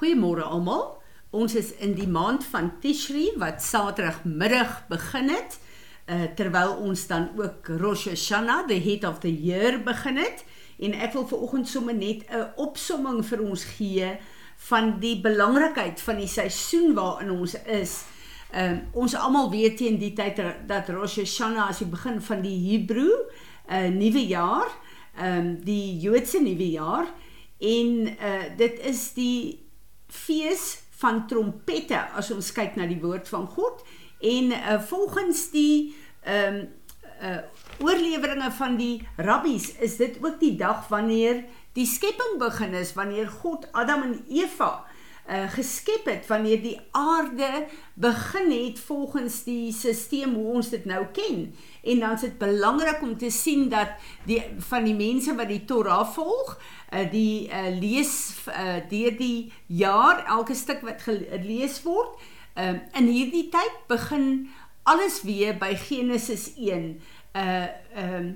Goeiemôre almal. Ons is in die maand van Tishri wat Saterdagmiddag begin het, uh, terwyl ons dan ook Rosh Hashanah, the head of the year begin het en ek wil vanoggend sommer net 'n opsomming vir ons gee van die belangrikheid van die seisoen waarin ons is. Um, ons almal weet teen die tyd dat Rosh Hashanah as die begin van die Hebreë uh, nuwe jaar, um, die Joodse nuwe jaar en uh, dit is die fees van trompette as ons kyk na die woord van God en uh, volgens die ehm um, uh, oorleweringe van die rabbies is dit ook die dag wanneer die skepping begin is wanneer God Adam en Eva uh, geskep het wanneer die aarde begin het volgens die stelsel hoe ons dit nou ken en dan is dit belangrik om te sien dat die van die mense wat die Torah volg uh, die uh, lees uh, deur die jaar elke stuk wat gelees word. Uh, in hierdie tyd begin alles weer by Genesis 1 uh ehm uh,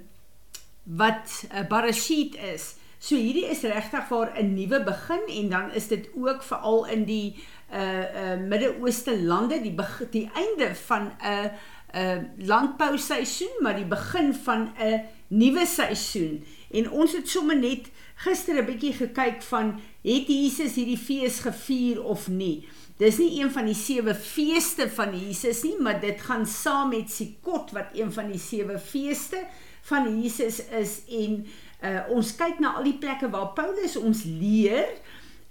wat uh, Barashit is. So hierdie is regtig vir 'n nuwe begin en dan is dit ook veral in die uh uh Midde-Ooste lande die die einde van 'n uh, uh, landbou seisoen, maar die begin van 'n nuwe seisoen. En ons het sommer net gister 'n bietjie gekyk van het Jesus hierdie fees gevier of nie. Dis nie een van die sewe feeste van Jesus nie, maar dit gaan saam met Sukkot wat een van die sewe feeste van Jesus is en uh, ons kyk na al die plekke waar Paulus ons leer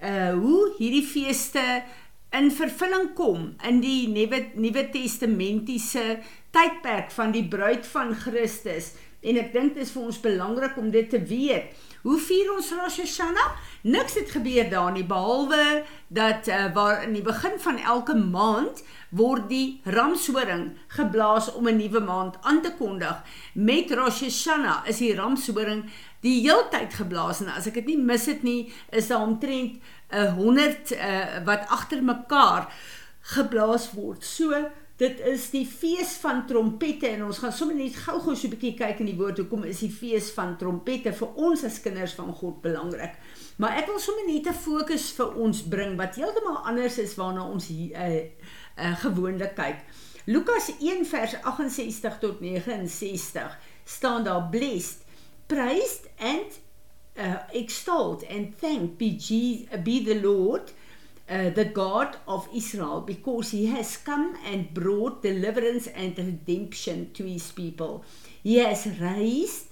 uh hoe hierdie feeste in vervulling kom in die Nuwe Nuwe Testamentiese tydperk van die bruid van Christus en ek dink dit is vir ons belangrik om dit te weet. Hoe vier ons Rosh Hashanah? Niks het gebeur daar nie behalwe dat uh, waar in die begin van elke maand word die ramshoring geblaas om 'n nuwe maand aan te kondig. Met Rosh Hashanah is die ramshoring die heeltyd geblaas en as ek dit nie mis het nie, is daar omtrent 'n uh, 100 uh, wat agter mekaar geblaas word. So Dit is die fees van trompette en ons gaan sommer net gou-gou so 'n bietjie kyk in die woord hoekom is die fees van trompette vir ons as kinders van God belangrik. Maar ek wil sommer net 'n fokus vir ons bring wat heeltemal anders is waarna ons hier uh, uh, gewoonlik kyk. Lukas 1 vers 68 tot 69 staan daar blessed, praised and uh, extolled and thanked be, be the Lord uh, the God of Israel because he has come and brought deliverance and redemption to his people. He has raised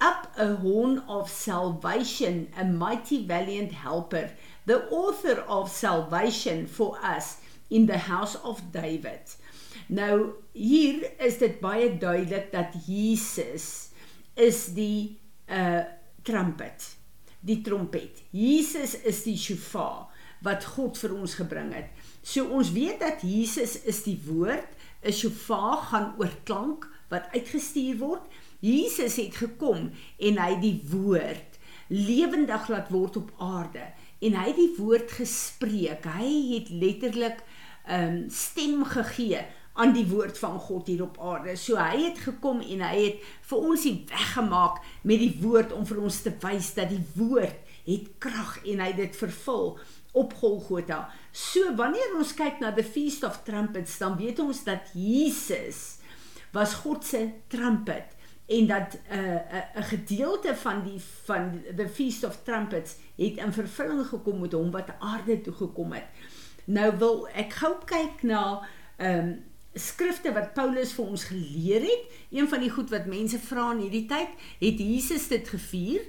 up a horn of salvation, a mighty valiant helper, the author of salvation for us in the house of David. Nou hier is dit baie duidelik dat Jesus is die uh trumpet, die trompet. Jesus is die shofar wat God vir ons gebring het. So ons weet dat Jesus is die woord, 'n shofar gaan oor klank wat uitgestuur word. Jesus het gekom en hy die woord lewendig laat word op aarde en hy die woord gespreek. Hy het letterlik 'n um, ehm, stem gegee aan die woord van God hier op aarde. So hy het gekom en hy het vir ons die weg gemaak met die woord om vir ons te wys dat die woord het krag en hy dit vervul op Golgotha. So wanneer ons kyk na the feast of trumpets, dan weet ons dat Jesus was God se trumpet en dat 'n uh, 'n uh, 'n gedeelte van die van the feast of trumpets het in vervulling gekom met hom wat aarde toe gekom het. Nou wil ek gou kyk na ehm um, skrifte wat Paulus vir ons geleer het. Een van die goed wat mense vra in hierdie tyd, het Jesus dit gevier?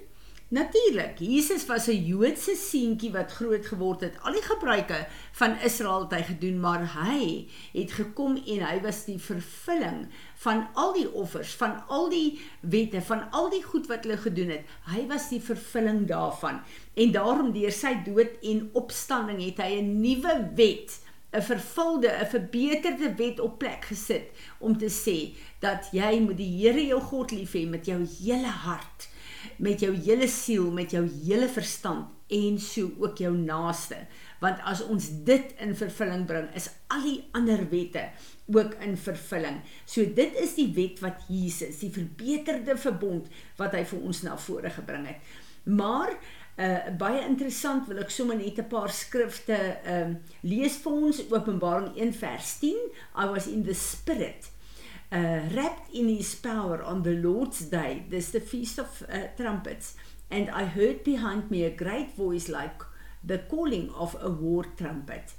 Natuurlik, Jesus was 'n Joodse seentjie wat groot geword het. Al die gebruike van Israel het hy gedoen, maar hy het gekom en hy was die vervulling van al die offers, van al die wette, van al die goed wat hulle gedoen het. Hy was die vervulling daarvan. En daarom deur sy dood en opstanding het hy 'n nuwe wet 'n vervulde, 'n verbeterde wet op plek gesit om te sê dat jy moet die Here jou God lief hê met jou hele hart, met jou hele siel, met jou hele verstand en so ook jou naaste. Want as ons dit in vervulling bring, is al die ander wette ook in vervulling. So dit is die wet wat Jesus, die verbeterde verbond wat hy vir ons na vore gebring het. Maar Uh baie interessant wil ek sommer net 'n paar skrifte ehm uh, lees vir ons Openbaring 1 vers 10 I was in the spirit uh wrapped in his power on the Lord's day. This the feast of uh, trumpets. And I heard behind me a great voice like the calling of a war trumpet.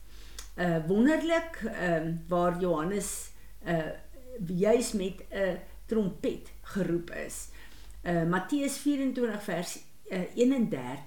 Uh wonderlik um, waar Johannes uh juis met 'n trompet geroep is. Uh Matteus 24 vers uh, 31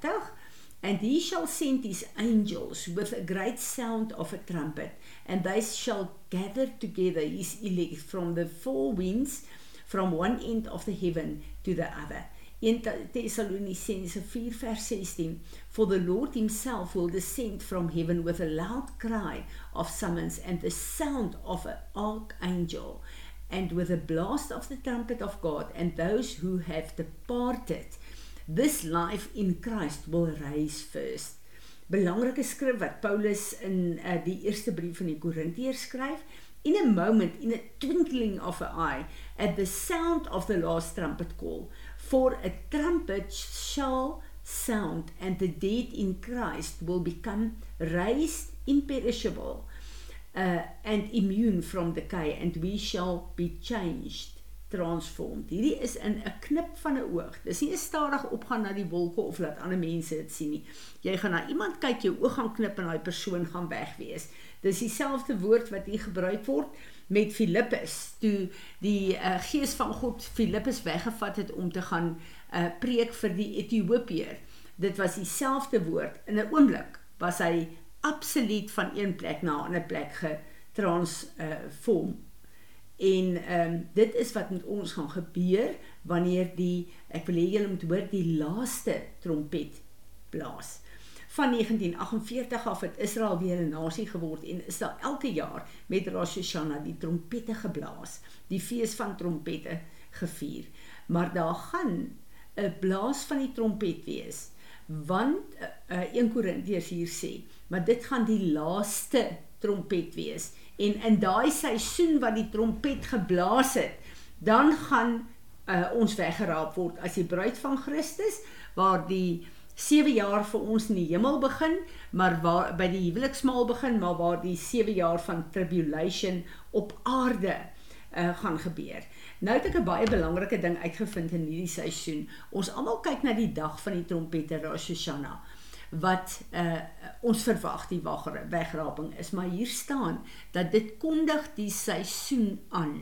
and he shall send his angels with a great sound of a trumpet and they shall gather together his elect from the four winds from one end of the heaven to the other. 1 Thessalonicense 4 vers 16 For the Lord himself will descend from heaven with a loud cry of summons and the sound of an archangel and with a blast of the trumpet of God and those who have departed this life in Christ will rise first. Belangrike skrif wat Paulus in uh, die eerste brief van die Korintiërs skryf, in a moment in a twinkling of an eye at the sound of the last trumpet call for a trumpet shall sound and the dead in Christ will become raised imperishable uh, and immune from decay and we shall be changed transformed. Hierdie is in 'n knip van 'n oog. Dis nie 'n stadig opgaan na die wolke of laat ander mense dit sien nie. Jy gaan na iemand kyk, jou oog gaan knip en daai persoon gaan wegwees. Dis dieselfde woord wat hier gebruik word met Filippus toe die uh, gees van God Filippus weggevat het om te gaan uh, preek vir die Ethiopiër. Dit was dieselfde woord. In 'n oomblik was hy absoluut van een plek na 'n ander plek getransform. Uh, En ehm um, dit is wat met ons gaan gebeur wanneer die ek wil hê julle moet hoor die laaste trompet blaas. Van 1948 af het Israel weer 'n nasie geword en is daar elke jaar met Rosh Hashanah die trompette geblaas, die fees van trompette gevier. Maar daar gaan 'n blaas van die trompet wees want uh, uh, 1 Korintiërs hier sê, maar dit gaan die laaste trompet wees en in daai seisoen wat die trompet geblaas het, dan gaan uh, ons weggeraap word as die bruid van Christus waar die 7 jaar vir ons in die hemel begin, maar waar by die huweliksmaal begin, maar waar die 7 jaar van tribulation op aarde uh, gaan gebeur. Nou het ek 'n baie belangrike ding uitgevind in hierdie seisoen. Ons almal kyk na die dag van die trompette Rosh Hashanah wat uh, ons verwag die wegraping is maar hier staan dat dit kondig die seisoen aan.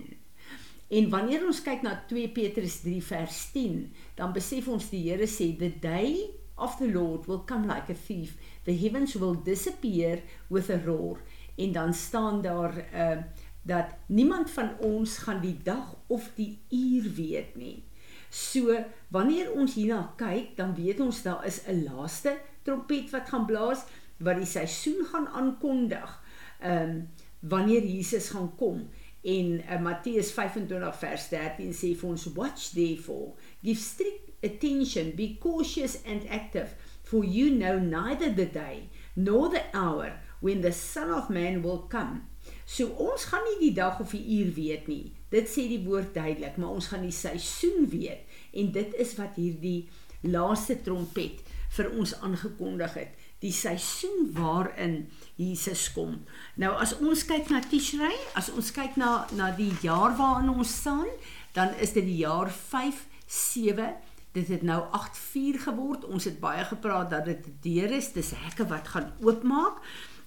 En wanneer ons kyk na 2 Petrus 3 vers 10, dan besef ons die Here sê the day of the Lord will come like a thief. The heavens will disappear with a roar. En dan staan daar uh dat niemand van ons gaan die dag of die uur weet nie. So wanneer ons hierna kyk, dan weet ons daar is 'n laaste trompet wat gaan blaas wat die seisoen gaan aankondig. Ehm um, wanneer Jesus gaan kom en uh, Matteus 25 vers 13 sê vir ons watch therefore give strict attention be cautious and active for you know neither the day nor the hour when the son of man will come. So ons gaan nie die dag of die uur weet nie. Dit sê die woord duidelik, maar ons gaan die seisoen weet en dit is wat hierdie laaste trompet vir ons aangekondig het die seisoen waarin Jesus kom. Nou as ons kyk na Tishrei, as ons kyk na na die jaar waarin ons staan, dan is dit die jaar 57. Dit het nou 84 geword. Ons het baie gepraat dat dit deur is, dis hekke wat gaan oopmaak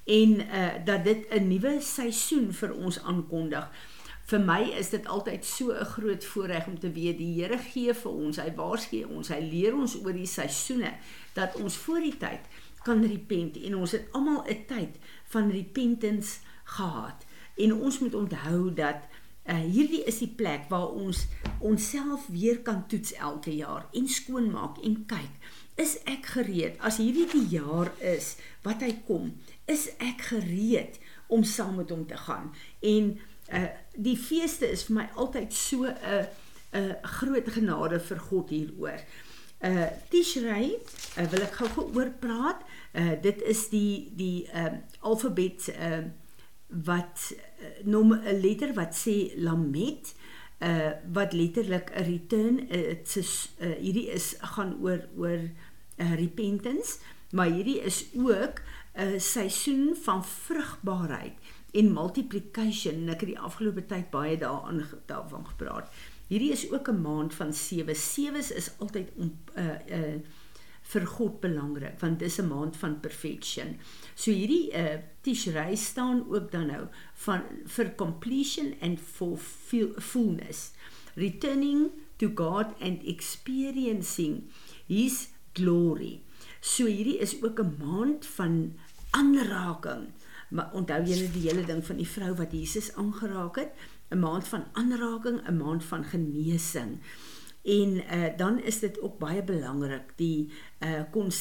en uh dat dit 'n nuwe seisoen vir ons aankondig vir my is dit altyd so 'n groot voorreg om te weet die Here gee vir ons, hy waarsku ons, hy leer ons oor die seisoene dat ons voor die tyd kan repent en ons het almal 'n tyd van repentance gehad. En ons moet onthou dat uh, hierdie is die plek waar ons onsself weer kan toets elke jaar en skoonmaak en kyk, is ek gereed as hierdie die jaar is wat hy kom, is ek gereed om saam met hom te gaan en uh die feeste is vir my altyd so 'n uh, 'n uh, groot genade vir God hieroor. Uh Tishrei, uh, wil ek gou oor praat. Uh dit is die die uh alfabet uh wat uh, noem 'n letter wat sê Lamet uh wat letterlik 'n return uh, is uh, hierdie is gaan oor oor uh, repentance, maar hierdie is ook 'n seisoen van vrugbaarheid en multiplication. Ek het die afgelope tyd baie daaraan daarvan gepraat. Hierdie is ook 'n maand van sewe. Sewes is altyd om uh uh vir God belangrik want dis 'n maand van perfection. So hierdie uh Tishrei staan ook dan nou van vir completion and for fullness. Returning to God and experiencing his glory. So hierdie is ook 'n maand van aanraking. Maar onthou julle die hele ding van die vrou wat Jesus aangeraak het, 'n maand van aanraking, 'n maand van genesing. En uh, dan is dit ook baie belangrik die uh kons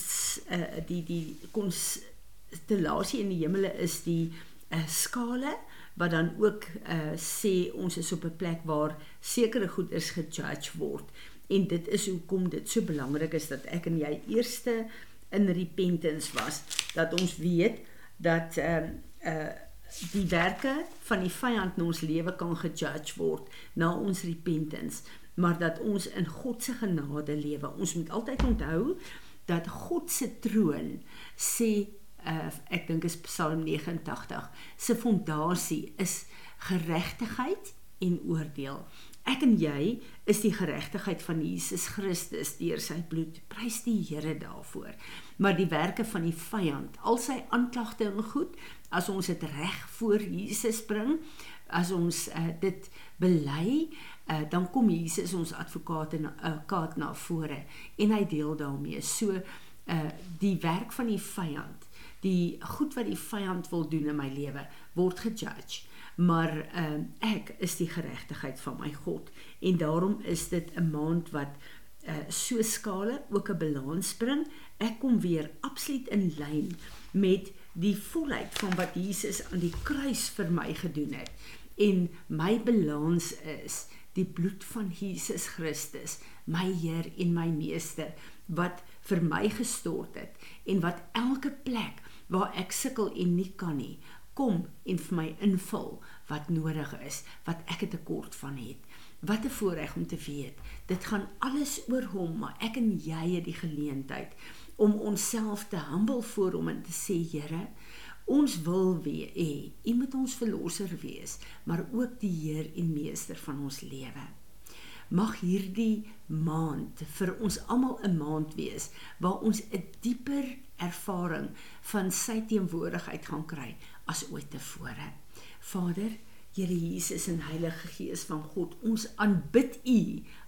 uh, die die konstellasie in die hemele is die uh skale wat dan ook uh sê ons is op 'n plek waar sekere goeders gejudge word. En dit is hoekom dit so belangrik is dat ek en jy eerste in repentance was dat ons weet dat ehm uh, uh die werke van die vyand in ons lewe kan gejudge word na ons repentance maar dat ons in God se genade lewe ons moet altyd onthou dat God se troon sê uh, ek dink is Psalm 89 se fondasie is geregtigheid en oordeel Ek en jy is die geregtigheid van Jesus Christus deur sy bloed. Prys die Here daarvoor. Maar die werke van die vyand, al sy aanklagte en goed, as ons dit reg voor Jesus bring, as ons uh, dit bely, uh, dan kom Jesus ons advokaat en uh, kaart na vore en hy deel daarmee. So uh die werk van die vyand, die goed wat die vyand wil doen in my lewe, word gejudge maar uh, ek is die geregtigheid van my God en daarom is dit 'n maand wat uh, so skale ook 'n balans bring ek kom weer absoluut in lyn met die volheid van wat Jesus aan die kruis vir my gedoen het en my balans is die bloed van Jesus Christus my Heer en my meester wat vir my gestort het en wat elke plek waar ek sukkel en nie kan nie kom en vir my invul wat nodig is, wat ek 'n tekort van het. Wat 'n voorreg om te weet. Dit gaan alles oor hom, maar ek en jy het die geleentheid om onsself te humble voor hom en te sê, Here, ons wil weer hê, U moet ons verlosser wees, maar ook die Heer en meester van ons lewe. Mag hierdie maand vir ons almal 'n maand wees waar ons 'n dieper ervaring van sy teenwoordigheid gaan kry as ooit tevore. Vader, Here Jesus en Heilige Gees van God, ons aanbid U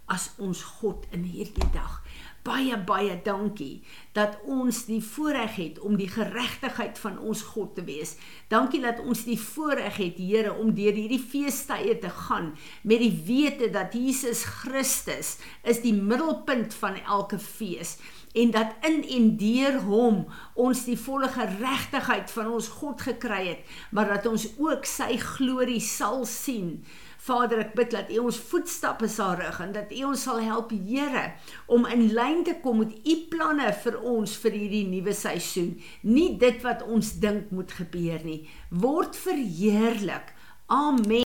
as ons God in hierdie dag. Baie baie dankie dat ons die voorreg het om die geregtigheid van ons God te wees. Dankie dat ons die voorreg het, Here, om deur hierdie feestydde te gaan met die wete dat Jesus Christus is die middelpunt van elke fees en dat in en deur hom ons die volle geregtigheid van ons God gekry het, maar dat ons ook sy glorie sal sien. Vader, ek bid dat U ons voetstappe sal rig en dat U ons sal help, Here, om in lyn te kom met U planne vir ons vir hierdie nuwe seisoen. Nie dit wat ons dink moet gebeur nie. Word verheerlik. Amen.